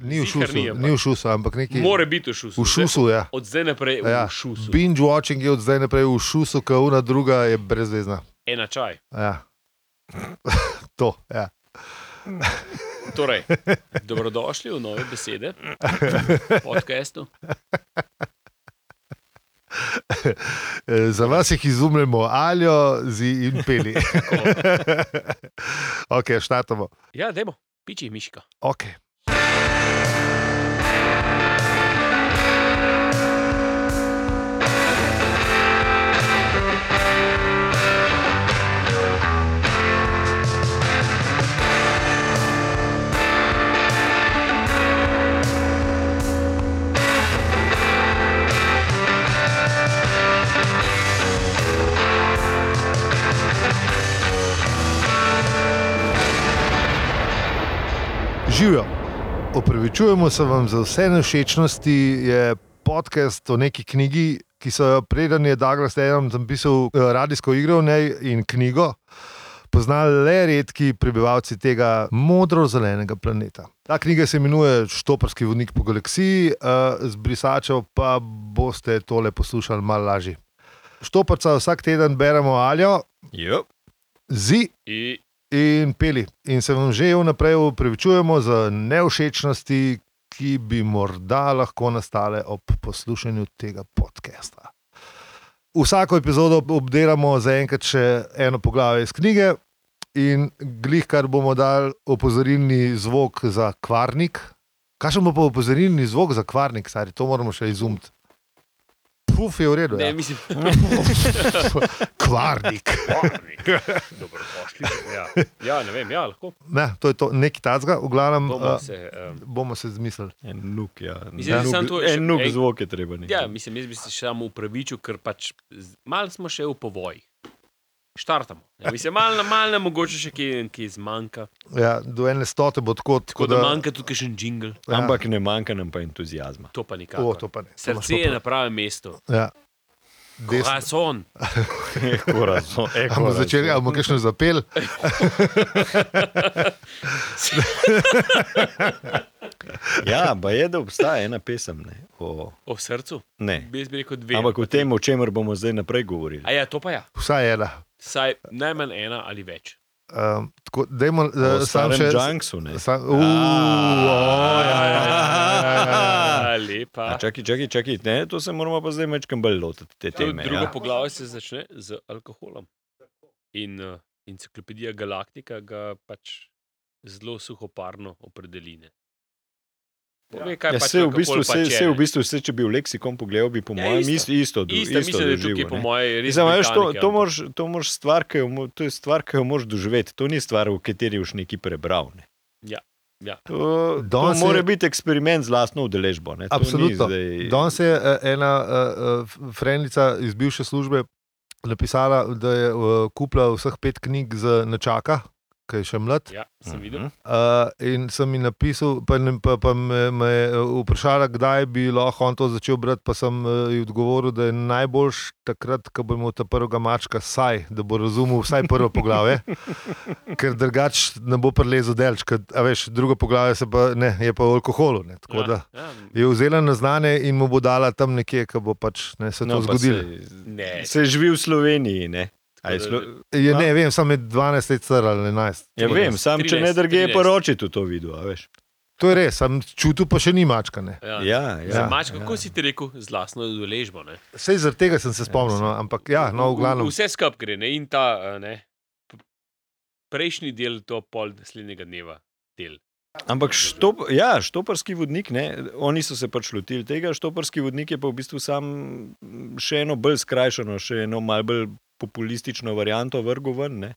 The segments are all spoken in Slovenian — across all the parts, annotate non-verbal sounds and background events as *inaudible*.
Ni v šusu, ni, v šusu, ampak neki. Mora biti v šusu. V šusu, ja. Od zdaj naprej ja. v šusu. Binge watching je od zdaj naprej v šusu, ka una druga je brezvezna. Ena čaj. Ja. *laughs* to, ja. Torej, *laughs* dobrodošli v nove besede, podcastu. E, *laughs* Za vas jih izumljamo, aljo, zi in peli. ok, štatamo. Ja, dajmo, piči miška. Okay. Živijo. Opravičujemo se vam za vse nevšečnosti. Je podcast o neki knjigi, ki so jo preden je Douglas Adams napisal eh, radijsko igro v njej in knjigo. Poznali le redki prebivalci tega modro-zelenega planeta. Ta knjiga se imenuje Štoparski vodnik po galaksiji, eh, z brisačev pa boste tole poslušali malo lažje. Štoparca vsak teden beremo aljo, Yep. zi In in peli. In se vam že vnaprej upravičujemo za nevšečnosti, ki bi morda lahko nastale ob poslušanju tega podcasta. Vsako epizodo obdelamo zaenkrat še eno poglavje iz knjige, in glih, kar bomo dali opozorilni zvok za kvarnik. Kakšen bo pa opozorilni zvok za kvarnik, stari, to moramo še izumiti. Puf je v redu. ne, Ja. mislim, *laughs* Kvarnik. dobrodošli. Ja. ja, ne vem, ja, lahko. Ne, to je to, nekaj tacga, v glavnem Bomo uh, se. Um, bomo se zmislili. En nuk, ja. Mislim, samo nuk- to je še- En nuk zvok je treba. nekaj. ja, mislim, jaz bi se še samo upravičil, ker pač malo smo še v povojih. Štartamo. Ja, mislim, malo, malo mogoče še kje, kje zmanjka. Ja, do ene stote bo tako. Tako da manjka tukaj še en jingle, Ja. Ampak ne manjka nam pa entuzijazma. to pa O, nikakor. to pa ne. Srce je na pravem mestu. Ja. Desno. Corazon. *laughs* Korazon, e, A bomo začeli, ali bomo kakšno zapel? *laughs* Ja, pa je, da obstaja ena pesem. Ne, o, O srcu. ne. Bi rekel dve. Ampak o tem, o čemer bomo zdaj naprej govorili. A ja, to pa ja. Vsaj ena. Saj najmanj ena ali več. Um, tako, dajmo, O uh, sam starem še. Junksu. ne. Sam, uh, o, ja, ja, ja, ja, ja, ja. Lepa. Čakaj, čakaj, čakaj, ne, to se moramo pa zdaj mečkam bolj lotiti te To teme. drugo Ja. poglavje se začne z alkoholom. In uh, enciklopedija Galaktika ga pač zelo suhoparno opredeli. ne. Pove, kaj Ja, pač se, v bistvu, se, se, v bistvu, se, če bi v leksikon pogledal, bi po Ja, mojem isto. isto, isto, Isto, isto mislim, da je tukaj doživel, po ne. mojem res. Mislim, veš, to, to, moraš, to moraš stvar, ki jo, to je stvar, ki jo moraš doživeti. To ni stvar, v kateri boš nekaj prebral. Ne. Ja, ja. To, to Danes je- mora biti eksperiment z lastno udeležbo. Ne. To Absolutno. Zdaj... Danes je uh, ena uh, frendica iz bivše službe napisala, da je uh, kupila vseh pet knjig za nečaka, ki je še mlad. ja, sem videl. Mhm. Uh, in sem ji napisal, pa, ne- pa, pa me, me je vprašala, kdaj bi lahko on to začel brati. Pa sem uh, ji odgovoril, da je najboljš takrat, ko bo imel ta prvega mačka, saj, da bo razumel vsaj prvo poglavje, *laughs* ker drugače ne bo prelezel delč. ker, a Veš, drugo poglavje se pa, ne, je pa o alkoholu. Ne, tako da Ja, ja, je vzela na znanje in mu bo dala tam nekje, ko bo pač ne, se to No, zgodilo. ne, Se, se živi v Sloveniji. Ne. A je da- Slo... Je, Ja. ne vem, sam je 12 let star ali 11. Ja, vem, da- sam če 13, ne drge, je 13. pa roči tudi to videl. a veš. To je res, sem čutil, pa še ni mačka. Ne. ja. Ja, ja, Za mač, kako ja. si ti rekel, z lastno udeležbo. ne. Sej zaradi tega sem se spomnil, no, ampak ja, no, v glavnem. Vse skupaj gre ne? in ta ne, prejšnji del, to pol naslednjega dneva. Del. Ampak štop, ja, štoparski vodnik, ne, oni so se pač lotili tega. Štoparski vodnik je pa v bistvu sam še eno bolj skrajšano, še eno malce bolj populistično varianto vrgu ven. Ne.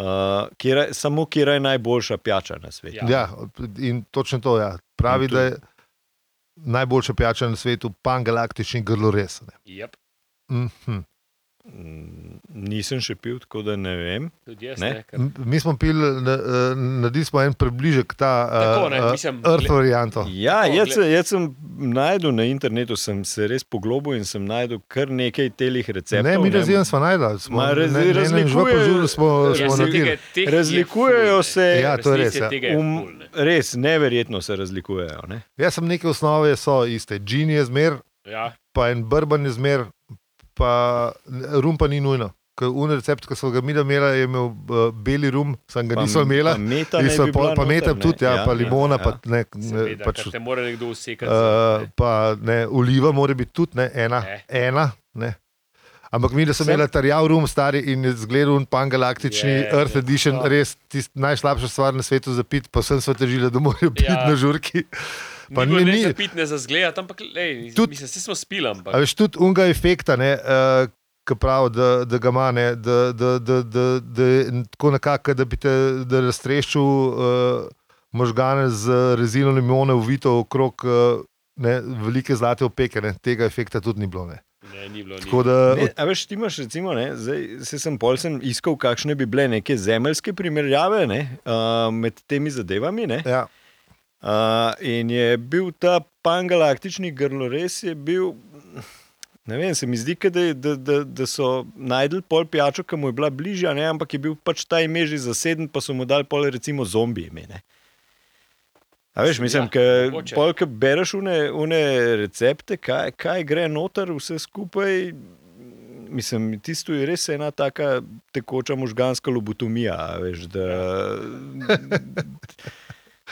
Uh, kjera, samo kje je najboljša pijača na svetu. Ja. Ja, in točno to ja. pravi, to- da je najboljša pijača na svetu, pangalaktični grlores. ne. Yep. Mhm. Mm, Nisem še pil, tako da ne vem. Jaz Ne? ne. ker- Mi smo pili, na- eh, naredili smo en približek ta ne, mislim, Earth varianto. Ja, Tako, jaz, jaz sem najdel na internetu, sem se res poglobil in sem najdel kar nekaj telih receptov. Ne, mi razvijem smo najdel. Smo, raz- ne, ne, ne, razlikuje- žvo požulu smo, Ja, smo tega- Razlikujejo ful, se- ne. Ja, to je res, ja. Um, ne. res, neverjetno se razlikujejo. Ne? Jaz sem neke osnove, so iste. Gin je zmer, Ja, pa en bourbon je zmer, pa rum pa ni nujno. Ker Un recept, ki so ga mi imeli, je imel uh, beli rum, sem ga nisem imela. Pa meta, so bi pa noter, metam ne. tudi, ja, pa limona, ja. pa ne, ne, seveda, pač, te mora nekdo usekati. uh, pa ne, oliva mora biti tudi ne, ena. Ne. ena ne. Ampak mi, da sem imela tarjav rum, stari in zgledal un pangalaktični Je, Earth je, Edition, to. res tist, najslabša stvar na svetu za pit, pa sem se težila, da morajo *laughs* piti Ja. na žurki. Pa ni bilo za pit, ne za zgled, ampak lej, Tudi- mislim, smo spili, ampak A veš, tudi unga efekta, ne, uh, ki pravi, da, da ga ima, ne, da, da, da, da, da je tako nekako, da bi te da raztreščil uh, možgane z rezino limone, uvito okrog uh, ne, velike zlate opeke. Ne. Tega efekta tudi ni bilo. Ne. ne, ni bilo. Ni. Tako da, Ne, a veš, ti imaš, recimo, ne, zdaj se sem pol sem iskal, kakšne bi bile neke zemeljske primerjave ne, uh, med temi zadevami. Ne, ja, in je bil ta pangalaktični grlores, je bil. Ne vem, se mi zdi, da, je- da, da, da so najdel pol pijačo, ki mu je bila bližja, ne, ampak je bil pač ta ime že zaseden, pa so mu dali pol recimo zombi ime. Ne. A veš, mislim, Ja, ja, mogoče. pol, ki bereš une, une recepte, kaj, kaj gre noter, vse skupaj. Mislim, tisto je res ena taka tekoča možganska lobotomija. a Veš, da, *laughs*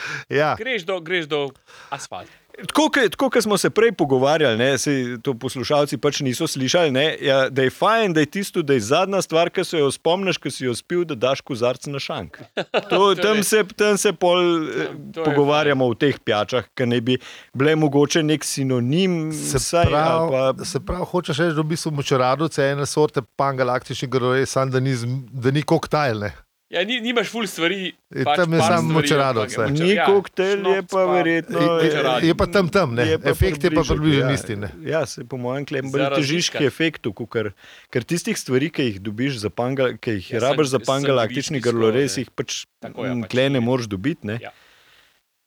*laughs* ja. Greš do, greš do asfalta. Tako, kot smo se prej pogovarjali, ne, saj to poslušalci pač niso slišali, ne, ja, da je fajn, da je tisto, da je zadnja stvar, ki se jo spomniš, ki si jo spil, da daš kozarc na šank. *laughs* To, tam, se, tam se pol eh, to je pogovarjamo o teh pijačah, ki naj bi bile mogoče nek sinonim. Se vsaj, ali pravi, pa, se pravi, hočeš reči, da v bistvu močeradovce ene sorte pangalaktični grore, samo da ni, da ni koktajl. Ne. Ja, ni, nimaš ful stvari. Je pač tam je samo močerado Ni ja, koktajl, je šnops pa verjetno- Je, je, je pa tam tam, ne. je pa efekt je pa približek, približno ja. isti. Ne. Ja, se po mojem klem bolj težiš k efektu, ker, ker tistih stvari, ki jih dobiš za panga, ki jih Ja, ja, rabiš za pangalaktični grlores, skoraj, jih pač, ja, pač tle ne moreš dobiti. Ne? Ja.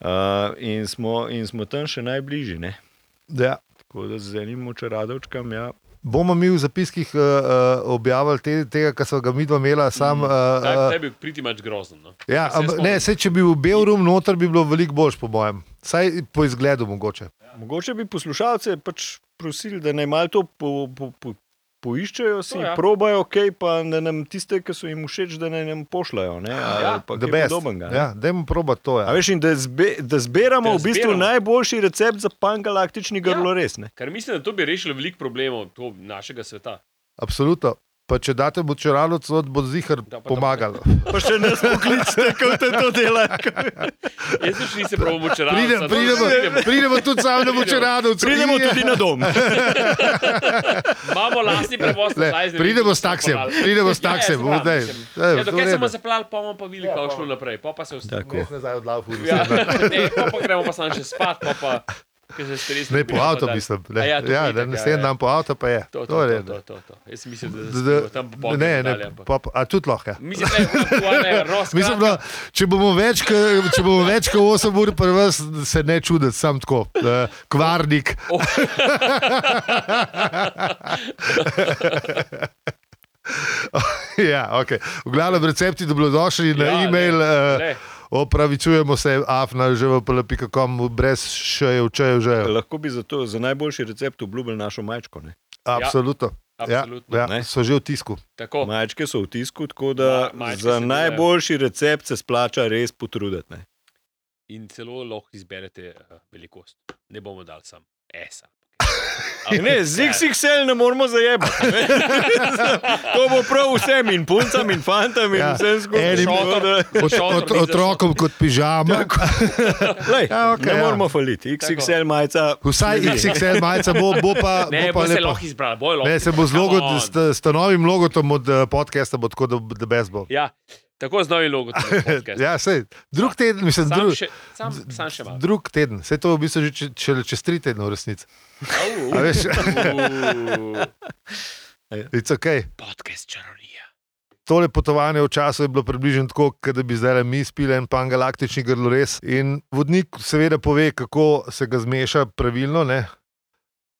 Uh, in, smo, in smo tam še najbližji. Ne? Ja. Tako da z enim močeradovčkam, ja. Bomo mi v zapiskih uh, uh, objavili te, tega, kar so ga mi dva imela. Sam, uh, Ta, uh, ta je priti mač grozen. No. ja, Se spomnim. ne, se, če bi bil bel rum noter, bi bilo veliko boljš, po mojem. Saj po izgledu mogoče. Mogoče bi poslušalce pač prosili, da naj malo to po, po, po, poiščejo, si To ja. probajo, ok, pa da nam tiste, ki so jim všeč, da naj nam pošljajo. Ne, ali Ja, pa The kaj best. podobnega, ne. Ja, dajmo probati to. A Ja. veš, in da, zbe, da zberamo Da v bistvu zberamo. najboljši recept za pangalaktični Ja. grlores. ne. Ker mislim, da to bi rešilo veliko problemov to našega sveta. Absolutno. Pa če date močeradovce, bo zihar Da, pa pomagalo. *laughs* Pa še nas poklicite, kako te to dela. *laughs* Jaz več nisem prav močeral. Pridemo, pridemo, pridemo tudi sami na močeradovce. Pridemo Ja. tudi na dom. *laughs* Imamo lastni prevoz, Le, pridemo s taksijem, smo peljali. pridemo s Ja, taksijem, mislim. Daj, Ja, to Dokaj smo zaplali, pa bomo pa videli, kako šlo naprej. Pa pa se vse. Tako. Jaz nazaj od Laufu. Ja, ne, pa, pa gremo pa sam še spat, pa pa. Ne, po dobimo, avto pa da- mislim. A Ne, ja, ja, itak, da ja, ja. dan po avto pa je. To, to, To to, to, to, to. Jaz mislim, da se tam po Ne, ne, dalje, ampak- pop, a tudi lahko. Ja. Mislim, da je aktualna roska. Mislim, da, če bomo več, če bomo več kot 8 ur pri vas, se ne čuditi, sam tako, uh, kvarnik. Oh. ja, okay. V glavnem recepti dobrodošli na Ja, ne, e-mail. Uh, ne. Opravičujemo se, afna, že v plp.com, brez šejev, čejev, že. Lahko bi za, to, za najboljši recept obljubili našo majčko. Ne? Absolutno. Ja, Absolutno. ja, Ne. so že v tisku. Tako. Majčke so v tisku, tako da majčke za se delajo. najboljši recept se splača res potruditi. Ne? In celo lahko izberete uh, velikost. Ne bomo dali sam esa. Ne, z XXL ne moramo zajebati. ne. to bo prav vsem, in puncam, in fantam, in Ja. ja. vsem skupaj. Enim- Tako da- Ot, ot, otrokom kot pižama. Lej, Ja, okej, ne ja. moramo faliti. XXL majica. Vsaj XXL majica bo, bo pa, Ne, bo bo pa se lahko izbrali, bojo lahko. Ne, se bo z, logo, Come on. s, novim logotom od uh, podcasta, bo tako, da bo best bo. Ja, tako z novim logom. *laughs* Ja, sej, drug teden, mislim, sam, drug, še, sam, sam še malo. drug teden, vse to v bistvu že če, če, čez tri tedne v resnici. A veš? au. *laughs* It's okay. Podcast čarovnija. tole potovanje v času je bilo približno tako, kot da bi zdaj mi spili en pangalaktični grlores. In vodnik seveda pove, kako se ga zmeša pravilno, ne,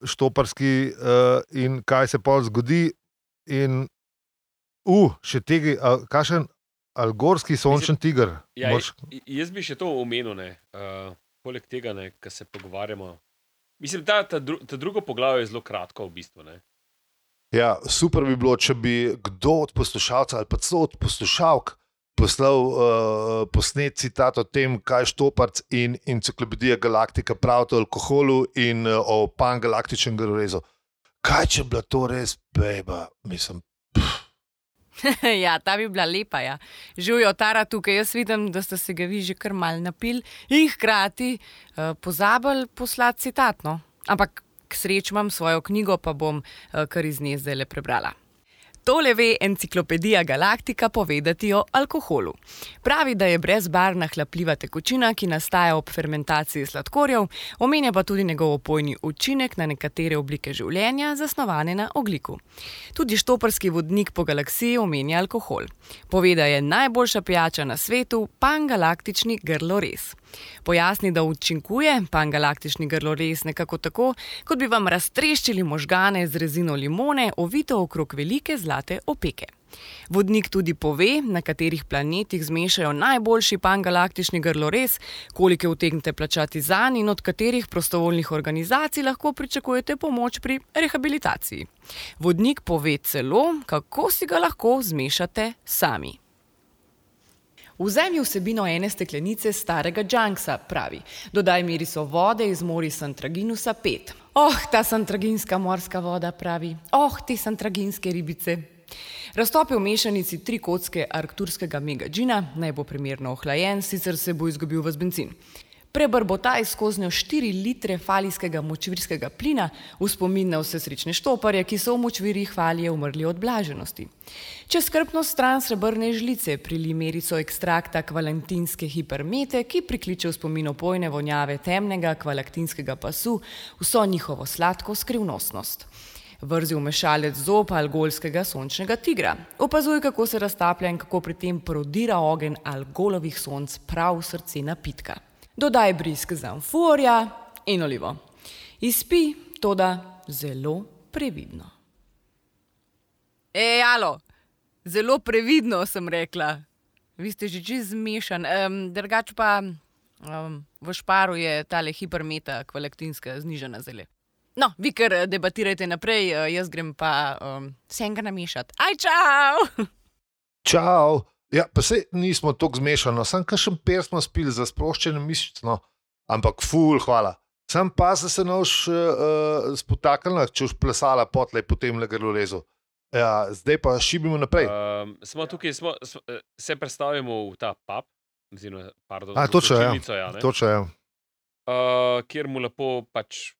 štoparski uh, in kaj se pa zgodi. In, uh, še tega, kakšen algorski sončen tiger. Ja, j- jaz bi še to omenil, ne, uh, poleg tega, kar se pogovarjamo. Mislim, da ta, dru, ta drugo poglavje je zelo kratko, v bistvu. Ne. Ja, super bi bilo, če bi kdo od poslušalcev ali pa celo od poslušalk poslal uh, posnet citat o tem, kaj Štoparc in enciklopedija Galaktika pravita o alkoholu in uh, o pangalaktičnem grorezu. Kaj če bi bila to res beba? Mislim, *laughs* ja, ta bi bila lepa. Ja. Živijo Tara tukaj, jaz vidim, da ste se ga vi že kar mal napil in hkrati uh, pozabili poslati citatno. Ampak k sreči imam svojo knjigo, pa bom uh, kar iz nje zdaj le prebrala. Tole ve enciklopedija Galaktika povedati o alkoholu. Pravi, da je brezbarvna hlapljiva tekočina, ki nastaja ob fermentaciji sladkorjev, omenja pa tudi njegov opojni učinek na nekatere oblike življenja, zasnovane na ogliku. Tudi štoparski vodnik po galaksiji omenja alkohol. Pove, da je najboljša pijača na svetu pangalaktični grlores. Pojasni, da učinkuje pangalaktični grlores nekako tako, kot bi vam raztreščili možgane z rezino limone, ovito okrog velike zlate opeke. Vodnik tudi pove, na katerih planetih zmešajo najboljši pangalaktični grlores, koliko utegnete plačati za njega in od katerih prostovoljnih organizacij lahko pričakujete pomoč pri rehabilitaciji. Vodnik pove celo, kako si ga lahko zmešate sami. Vzemi vsebino ene steklenice starega Junksa, pravi. Dodaj miriso vode iz mori Santraginusa 5. Oh, ta santraginska morska voda, pravi. Oh, te santraginske ribice. Raztopi v mešanici tri kocke arkturskega megađina, naj bo primerno ohlajen, sicer se bo izgubil v bencin. Prebrbotaj skozi 4 litre falijskega močvirskega plina v spomin na vse srečne štoparje, ki so v močvirjih falije umrli od blaženosti. Čez skrbno stran srebrne žlice prili merico ekstrakta kvalentinske hipermete, ki prikliče v spomin opojne vonjave temnega kvalaktinskega pasu, vso njihovo sladko skrivnostnost. Vrzi v mešalec zob algolskega sončnega tigra. Opazuj, kako se raztaplja in kako pri tem prodira ogen algolovih sonc prav v srce napitka. Dodaj brisk zamforja in olivo. Izpi, toda zelo previdno. Ej, alo, zelo previdno sem rekla. Vi ste že čez zmešan, um, drugače pa um, v šparu je tale hipermeta kvalaktinska znižena zele. No, vi kar debatirajte naprej, eh, jaz grem pa um, sem ga namešati. Aj, čau! *laughs* čau. Ja, pa se nismo tako zmešani, sam kakšen per smo spili za sproščene mišice, no. ampak ful, hvala. Sam pa se se noš uh, spotaknila, če už plesala potlej po tem legalu rezu. Ja, zdaj pa šibimo naprej. Um, smo tukaj, smo, smo, eh, se predstavimo v ta pub, oziroma, pardon, A, točno, ja. ja. Točno je. uh, kjer mu lepo pač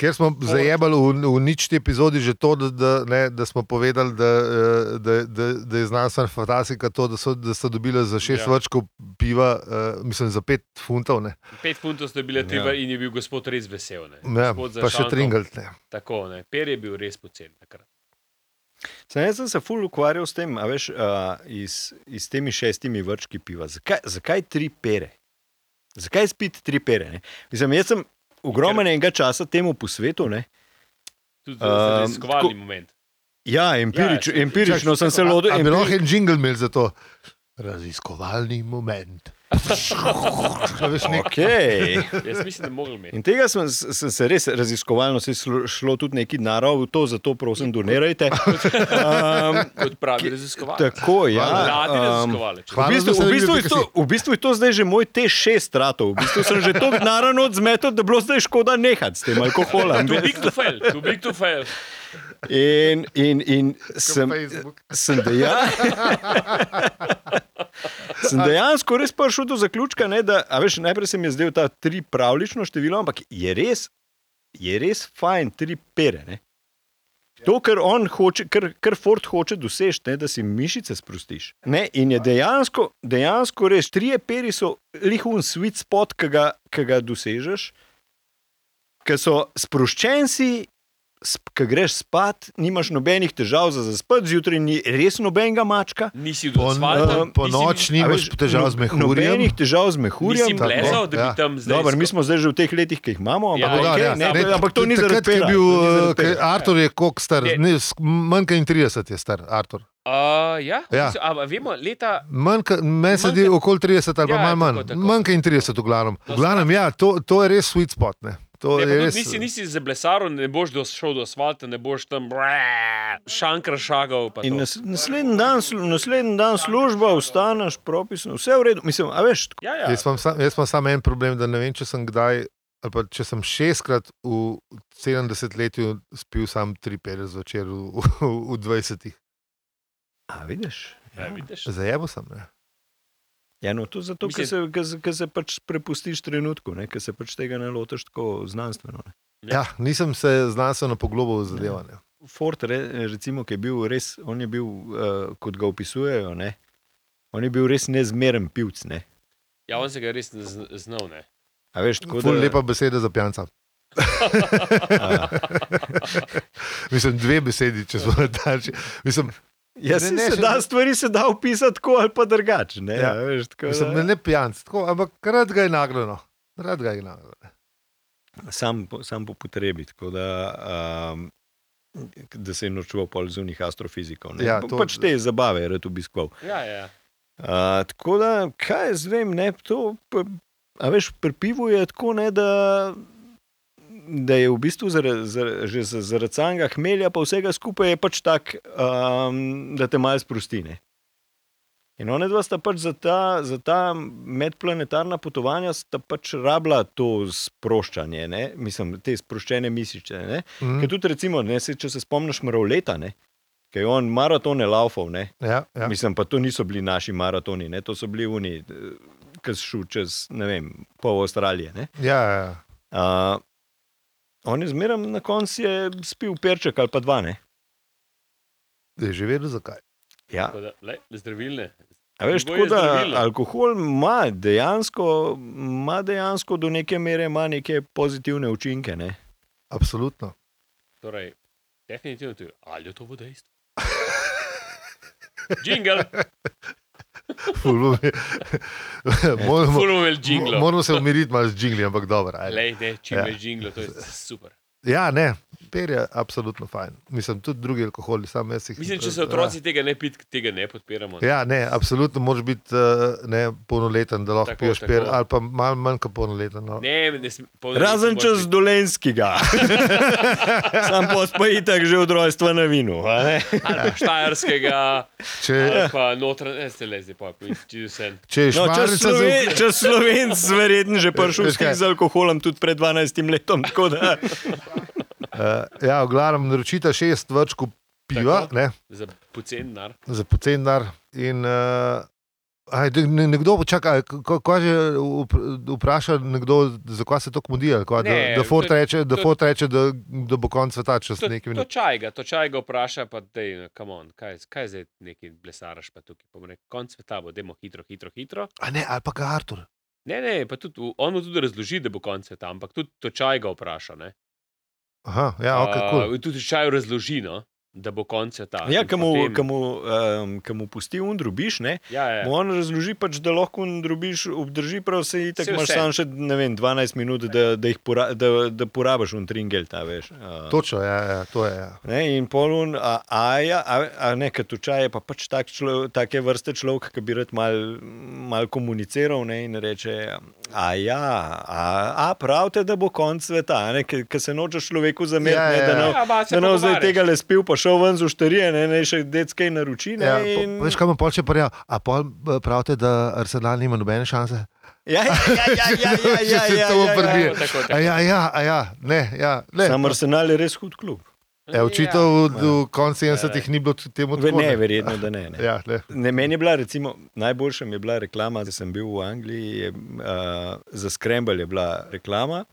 Ker smo zajebali v, v ničti epizodi že to, da, da, ne, da smo povedali, da, eh, da, da, da je znanstvena fantastika to, da so, da so dobili za šest Ja. ja. vrčkov piva, uh, mislim za pet funtov. Ne. pet funtov sta bile Ja. treba in je bil gospod res vesel. Ne. Ja, Gospod za pa še šankom. tringalt. Ne. Tako, ne. Per je bil res pocen takrat. Sam jaz sem se ful ukvarjal s tem, a veš, uh, iz, iz temi šestimi vrčki piva. Zakaj, zakaj tri pere? Zakaj spiti tri pere? Ne? Mislim, jaz sem ogromno enega časa temu posvetil. Ne? Tudi Um, um, raziskovalni tako- moment. Ja, empirič, Ja, ja, empirično sem se lodil. Ali bi lahko en jingle imel za to? Raziskovalni moment. Okay. Jaz mislim, da mogli imeti. In tega sem, sem se res raziskovalno, se je šlo, tudi neki narod v to, zato prosim, donirajte. Um, *laughs* Kot pravi raziskovalec. tako, ja. Mladi um. V bistvu, v, bistvu je to, v bistvu je to zdaj že moj T6 stratov. V bistvu sem že tako naravno odzmetel, da bi bilo zdaj škoda nehati s tem alkoholom. Too big to fail, too big to fail. In, in, in sem, sem, deja, *laughs* sem dejansko res prišel do zaključka, ne, da a veš, najprej se mi je zdel ta tri pravlično število, ampak je res, je res fajn tri pere. Ne. To, kar on hoče, kar, kar Ford hoče doseči, ne, da si mišice sprostiš. Ne, in je dejansko, dejansko res, tri peri so lihun sweet spot, ki ga, ki ga dosežeš, ker so sproščen si, ki greš spat, nimaš nobenih težav za zaspati, zjutraj ni res nobenega mačka. Nisi Po, asfalta, po nisi- noč A nimaš veš, težav z no- mehurjem. Nobenih težav z mehurjem. Nisi tako, plezal, da bi ja. tam zdaj. Dobro, mi smo zdaj že v teh letih, ki jih imamo, ampak, Ja, okay, Dobar, ja. ne, Ne, ampak to ni zaradi ko pera. kaj- Artur je koliko star, ne, manj kot 30 je star, Artur. Uh, ja, Ja. ja. A, vemo, leta. Meni se zdi okoli 30 ali pa Ja, malo manj. Manj kot 30 v glavnem. V glavnem, ja, to, to je res sweet spot. Ne. To Ne, res, nisi, nisi zablesaril, ne boš došel do asfalta, ne boš tam šankar šagal. naslednji, dan, naslednji dan služba, vstaneš, propisno, vse v redu. Mislim, a veš, tako- Ja, ja. Jaz imam, sam, jaz samo en problem, da ne vem, če sem kdaj, ali pa če sem šestkrat v 70 letih spil sam tri pere zvečer v, v, v 20. a vidiš. Ja, vidiš? Zajebo sem. Ne. Ja, no, to zato, ker se, Mislim- ker se, pač prepustiš trenutku, ne, ker se pač tega ne lotiš tako znanstveno. Ne. Ja, nisem se znanstveno poglobil v zadevanje. Ford, re, recimo, ki je bil res, on je bil, uh, kot ga opisujejo, ne, on je bil res nezmeren pivc. Ne. Ja, on se ga res ne zn- znal. Ne. A veš, tako Ful da lepa beseda za pijanca. *laughs* Mislim, dve besedi, če smo *laughs* daljši. Mislim, ja, Ne, se, ne, se da, stvari se da opisati tako ali pa drugače. Ne, Ja. veš, tako mislim ne, ne pijanc, tako, ampak rad ga je nagrajeno. Rad ga je nagrajeno. sam, sam po potrebi. Tako da, um, da se je nočval pol zunih astrofizikov. Ne. Ja, Pa- to- pač te zabave je rad obiskoval. Ja, ja. Uh, tako da, kaj jaz vem, ne, to, pa, a veš, pri pivu je tako, ne, da, da je v bistvu zaradi, zaradi, že za- zaradi samega hmelja, pa vsega skupaj je pač tak, um, da te malo sprosti. Ne. In one dva sta pač za ta, za ta medplanetarna potovanja sta pač rabila to sproščanje, ne? mislim, te sproščene mišice. Ne? Mm, Ker tudi, recimo, ne, se, če se spomniš Mravleta, ne, ki je on maratone laufal, ne, ja, ja. Mislim, pa to niso bili naši maratoni, ne? to so bili oni, ki so šli čez ne vem, pol Avstralije. ne. ja, ja. Uh, on je zmeraj na koncu je spil perček ali pa dva. Ne? Je že vedel, zakaj. Ja. Da, lej, zdravilne. A veš, tako da zdravilno. alkohol ima dejansko, ima dejansko do neke mere neke pozitivne učinke. Ne? Absolutno. Torej, definitivno to je. Ali je to v dejstvu? *laughs* Jingle, *laughs* *laughs* Moramo, moramo se umiriti malo z jingli, ampak dobro. Lej, ne, čim Ja. več jingle, to je super. Ja, ne, per je absolutno fajn. Mislim, tudi drugi alkoholi, sam jaz jih. Mislim, če se otroci tega ne pit, tega ne podpiramo. Ja, ne, absolutno moraš biti uh, ne, polnoleten, da lahko Tako, piješ tako. per, ali pa malo manj kot polnoleten. No. Ne, ne Razen čez biti- Dolenskega. *laughs* Sam pospoji tako že od rojstva na vinu. a ne? Ali pa štajerskega, Če, pa notranje, se le zdaj pa, če vse. če je No, če šmarnica za Sloven, če Slovenc, verjetno že prišel z alkoholom tudi pred 12 letom. Da, Uh, ja, v glavnem naročita šest vrčkov piva, Tako. ne, Za pocen nar. za pocen dar. In, uh, aj, da ne- nekdo počaka, ko, ko že vp- vpraša, nekdo, zakaj se to mudi, ali kaj, da, da Ford to- reče, da, to- Ford reče, da, da bo konc sveta čez To, nekaj to minut. čaj ga, to čaj ga vpraša, pa dej, come on, kaj, kaj zdaj neki blesaraš pa tukaj. Pa reče, konc sveta bo, demo hitro, hitro, hitro. A ne, ali pa ga Artur. Ne, ne, pa tudi, on mu tudi razloži, da bo konc sveta, ampak tudi to čaj ga vpraša. Ne? Aha, ja, ok, cool. Uh, tudi čaj razloži, no, da bo konc sveta. ja, In ki mu, potem- mu, um, mu pusti un drobiš, ne, ja, ja. mu on razloži, pač, da lahko un drobiš obdrži, prav se Saj itak imaš samo še ne vem, 12 minut, da, da, jih pora, da, da porabiš un tringel. Ta, veš, uh, Točno, ja, ja, to je. Ja. Ne, in polun, a, a, ja, a, a ne, kot čaj je pa pač tak člo, take vrste človek, ki bi rad mal, mal komuniciral ne, in reče, a ja, a, a pravite, da bo konc sveta, ki se nočeš človeku zameriti, Ja, ja, ja, ja, da ja. ne Ja, bo zdaj pogovarjaš. tega le spil, pa šel ven z ušterije, ne, ne še detske naroči. Ne, Ja, in... veš, kaj ima pol če pa A pol eh, pravite, da Arsenal nima nobene šanse? ja, ja, ja, ja, ja, ja, *laughs* ja, ja, to ja, prebije. ja. Tako, tako, A ja, ja, a ja, ne, ja, ne. Sam Arsenal je res hud klub. Ja, očitno v, v koncu 70-ih ni bilo temu tako. Ne, verjetno, da ne. ne. Ja, ne. Ne, meni je bila, recimo, najboljša mi je bila reklama, da sem bil v Angliji, je, uh, za Scramble je bila reklama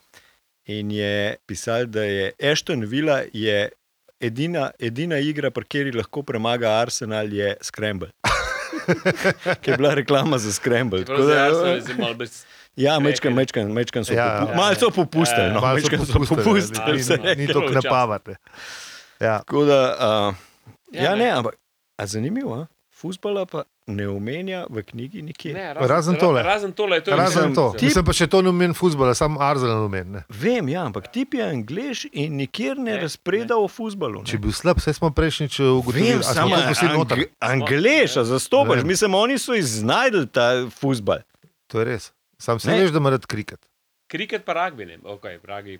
in je pisal, da je Ashton Villa je edina, edina igra, pri kateri lahko premaga Arsenal, je Scramble. *laughs* Ki je bila reklama za Scramble. Tako da da, jaz sem zdaj malo bolj Ja, mečkan, mečkan, mečkan so Ja, popu ja, malo so popustili. Ja, No, Malo so mečkan so popustili, popustili. ni- vse ni- Ni to knapavate. Ja. Tako da, uh, Ja, ja, ne. ne, ampak zanimivo? Fusbala pa ne omenja v knjigi nikjer. Ne, Razen tole. Razen tole, to je Razen mislim, to. ti- Mislim pa še to ne umen futbola, samo Arsenal umen. ne. Vem, ja, ampak tip je angliš in nikjer ne, Ne, ne razpreda o fusbalu. Če je bil slab, vse smo prejšnjič ugotovili, a smo samo to pustili noter. ang angleša zastopaš. Vem. Mislim, oni so iznajdli ta fusbal. To je res. Sam se Ne. veš, da mora kriket. Kriket pa ragbi, ne, ok, ragbi.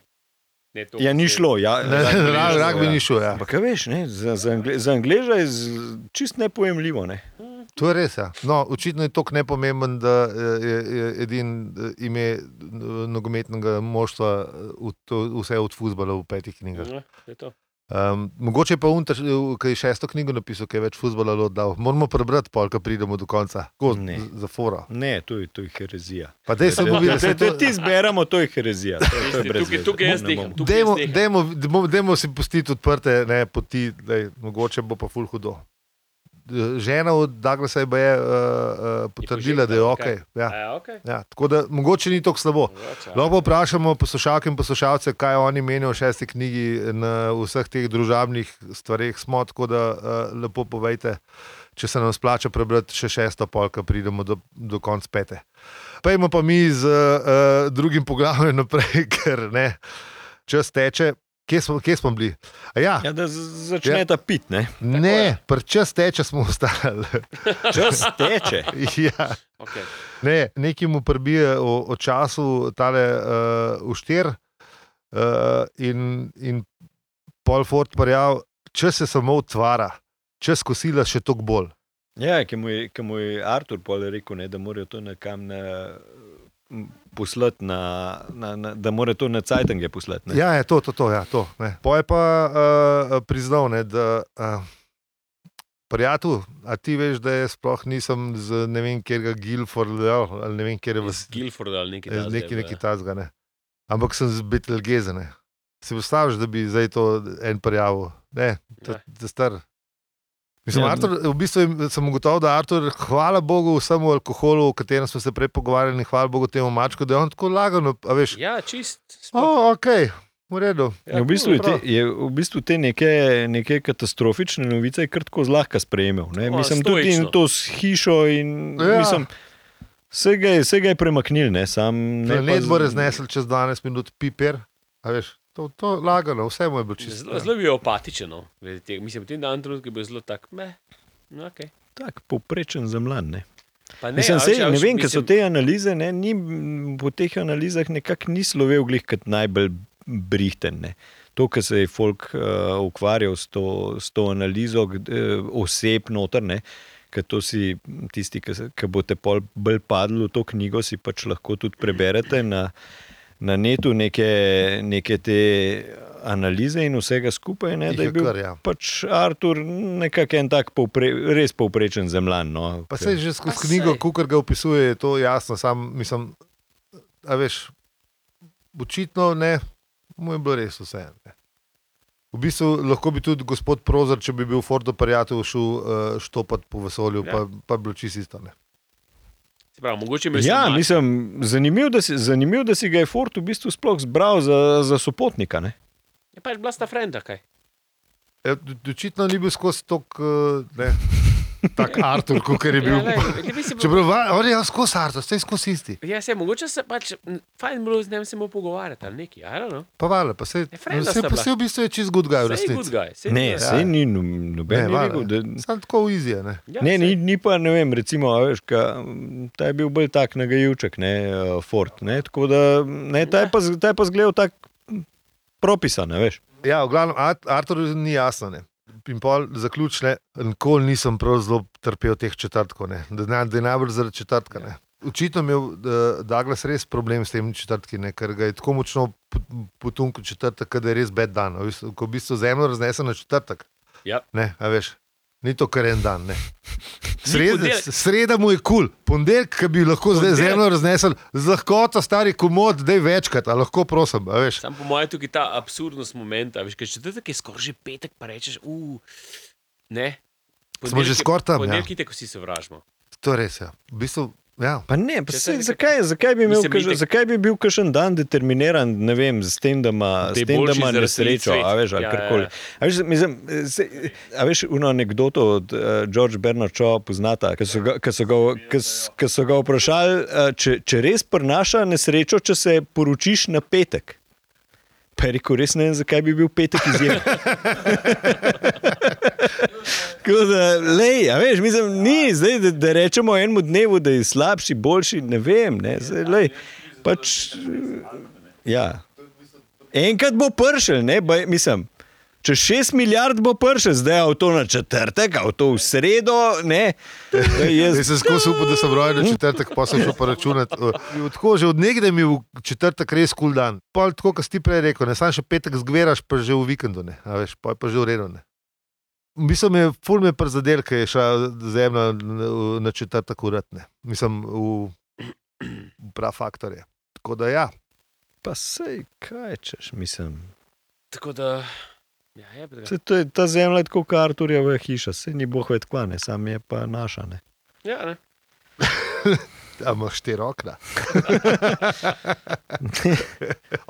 Ne, to Ja, ni šlo. Ja, Ne, za Angleže, ra- Ragbi ja. ni šel. Ja. Ampak kaj veš, ne, za, za, Angle, za Angleža je z- čist nepojemljivo. Ne. To je res. Ja. No, očitno je to nepomemben, da eh, je, je edin eh, ime eh, nogometnega moštva v to, vse od futbola v petih knjigah. Ja, to je to. Um, mogoče pa unter, ki je šesto knjigo napisal, ki je več futbola oddal. Moramo prebrati, pol, ko pridemo do konca. Ko, Ne. za fora. Ne, to je, to je herezija. Pa dej se bo Če videl, se to. ti zberemo, to je herezija. To, to je Tukaj- tukaj jaz diham, bomo. tukaj Dajmo, jaz nekaj. dajmo, dajmo, dajmo si pustiti odprte ne, poti, daj, mogoče bo pa ful hudo. Žena od Douglasa je baje, uh, uh, potrdila, da je ok. Ja. Ja, ok. Ja, tako da mogoče ni tako slabo. Ja. Lahko vprašamo poslušalke in poslušalce, kaj oni menijo o šesti knjigi na vseh teh družabnih stvareh. Smo tako da uh, lepo povejte, če se nam splača prebrati še šesto polka, pridemo do, do konca pete. Pejmo pa mi z uh, drugim poglavjem *laughs* naprej, ker ne, čas teče. Kje smo, kje smo bili? A Ja, Ja, da z- začneta pit, ne? ne, pri čas teče smo ostali. *laughs* Čas teče. ja. Okay. Ne, nekaj mu prbije o, o času, tale uh, uštir. Uh, in, in Paul Ford parjal, če se samo utvara, če skosila še toliko bolj. Ja, ki mu je, ki mu je Artur pol rekel, ne, da morajo to nekam na, poslati, na, na, na, da morajo to na Cajtange poslati. Ne. Ja, je to, to, to. Ja, to ne. Po je pa uh, priznal, ne, da. Uh, Prijatelj, a ti veš, da jaz sploh nisem z ne vem, kjer ga Gilforda ali ne vem, kjer je v Iz Guildforda ali nekaj Eh, takega. Nekaj, nekaj tazga, ne. Ampak sem z Betelgeze. Ne. Si predstavljaš, da bi zdaj to en prijavil? Ne, to Ja. je star. Mislim, Ja. ja. Artur, v bistvu je- sem ugotovil, da Artur, hvala Bogu, vsemu alkoholu, o katerem smo se prej pogovarjali, hvala Bogu temu mačku, da je on tako lagano. a Veš, Ja, čist. o, oh, ok, v redu. Ja, v, bistvu je te, je v bistvu te neke, neke katastrofične novice je kar tako zlahka sprejemal. Ne? O, Mislim, tudi in stoično. to s hišo. In, Ja. ja. mislim, vse, ga je, vse ga je premaknil. Ne? Sam, ne pa Ne z- bo raznesel čez 12 minut piper. a Veš, to, to lagano, vse mu je bilo čisto. Zelo, zelo je bil apatičen. No. Mislim, v tem danem trenutku je bil zelo tak. Meh. No, okay. Tak, povprečen za mlad. Ne? Pa Ne, mislim, sej, ne vem, ker so mislim- te analize, ne, ni, po teh analizah nekako ni slovel glih kot najbolj brihten. Ne. To, kar se je folk uh, ukvarjal s to, s to analizo, uh, oseb noter, ne, ker to si tisti, ki boste pol bolj padli v to knjigo, si pač lahko tudi preberete na, na netu neke, neke te analize in vsega skupaj. Ne, da je je bil kar, ja. pač Artur nekako en tak povpre, res povprečen zemljan. No, Pa se že skozi knjigo, kukar ga opisuje, je to jasno. Sam, mislim, a veš, očitno ne, mu je bilo res vse. Ne. V bistvu lahko bi tudi gospod Prozor, če bi bil Fordo prijatelj, šel uh, štopat po vesolju, Ja. pa, pa bi bilo čisto isto. Ne. Pravi, mogoče me Ja, sramati. mislim, zanimiv, da si, zanimiv, da si ga je Ford v bistvu sploh zbral za, za sopotnika. Ne? Je pač bila sta frenda, kaj. E, Očitno ni bil skozi tok, uh, ne, tak Artur, kot je bil. Ja, lej, ne bi si bil- Čeprav on je skozi Artur, vse skozi isti. Ja, se mogoče se pač, fajn bilo z njim se mu pogovarjati ali nekaj, I don't know. Pa vale, pa se, Ja, frenda se, pa se v bistvu je čist good guy v resnici. Ne, guy. sej ni no- noben Ne, vale. rekel. Da, Sam tako v izije. Ne. Ja, ne, ni, ni pa, ne vem, recimo, a veš, ka, ta je bil bolj tak nagajivček, ne, uh, Ford. Ne, tako da, ne, ta je pa, ta je pa zgledal tak propisan, a veš. Ja, v glavnem, Art- Artur ni jasno. Ne. In pol zaključne, nikoli nisem prav zelo trpel teh četrtkov, ne. da, na- je najbolj zaradi četrtka. Ne. Očitno je imel Douglas res problem s tem četrtki, ne, ker ga je tako močno potunkal četrtek, da je res bed dan. a veš, Ko v bistvu zemljo raznese na četrtek. Ja. Ne, veš, ni to kar en dan. Ne. Sreda, sreda mu je kul, cool. ponedeljek, ki bi lahko zdaj zemljo raznesel, z lahkoto, stari komod, da je večkrat, a lahko prosim. Sam po mojem tukaj ta absurdnost momenta, veš, ker četrtek je skoraj že petek, pa rečeš, uf, ne. Smo že skoraj tam, ja. Ponedeljki te, ko si sovražimo. To je res. Ja. V bistvu, Ja. Pa ne, pa se- zakaj, zakaj, bi imel kažen, itek- zakaj bi bil kakšen dan determiniran ne vem, s tem, da ima, s tem, da ima nesrečo, a veš, ali Ja, karkoli. ja. A veš, mislim, se, a veš, uno anegdoto od uh, George Bernard Shaw poznata, ki so, ga- so, ga- ki s- ki so ga vprašali, uh, če, če res prinaša nesrečo, če se poročiš na petek. Pa je rekel, res ne vem, zakaj bi bil petek izjemen. *laughs* Tako da, lej, a veš, mislim, ni zdaj, da, da rečemo enemu dnevu, da je slabši, boljši, ne vem. Ne, zdaj, lej, pač, ja. Enkrat bo pršel, ne, baj, mislim. Če 6 milijard bo pršel, zdaj avto na četrtek, avto v sredo, ne. Jaz, Jaz sem skozi upal, da sem rojen na četrtek, pa sem šel pa računati. Tako že od nekdaj mi je v četrtek res kul cool dan. Pol tako, kot si ti prej rekel, ne sam še petek zgveraš, pa že v vikendu, ne, a veš, pa je pa že. Ne. Mislim, je ful me prizadel, ker je šla zemlja na- na četrtek uratne. Mislim, v, v prav faktorje. Tako da ja, pa sej, kaj češ, mislim. Tako da, ja, je pa Se, to je, ta zemlja je tako kot Arturjeva hiša, se ni boh ved kva, ne, sam je pa naša. Ne. Ja, ne. *laughs* A imaš štiri okna. *laughs*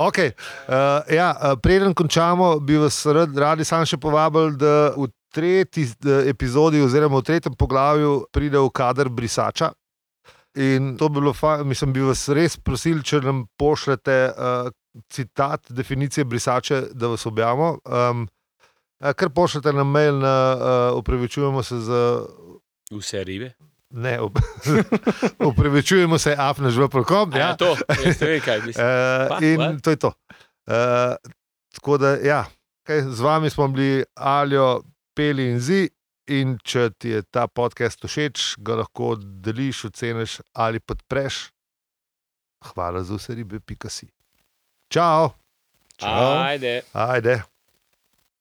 okay, uh, ja, uh, preden končamo, bi vas rad, radi sam še povabili, da v tretji eh, epizodi, oziroma v tretjem poglavju, pride v kader brisača. In to bi bilo, mislim, bi vas res prosil, če nam pošljete uh, citat definicije brisače, da vas objavimo. Um, kar pošljete na mail, na, uh, upravičujemo se za Vse ribe. Ne, op- upravičujemo *laughs* se, afnaš v prokom. Ja, to, ne vem, kaj mislim. Uh, Pa, in what? to je to. Uh, tako da, ja, kaj, z vami smo bili Aljo, Peli in Zi. In če ti je ta podcast všeč, ga lahko deliš, oceniš ali podpreš. Hvala za vse ribe, pika si. Čau, Čau. Ajde. ajde.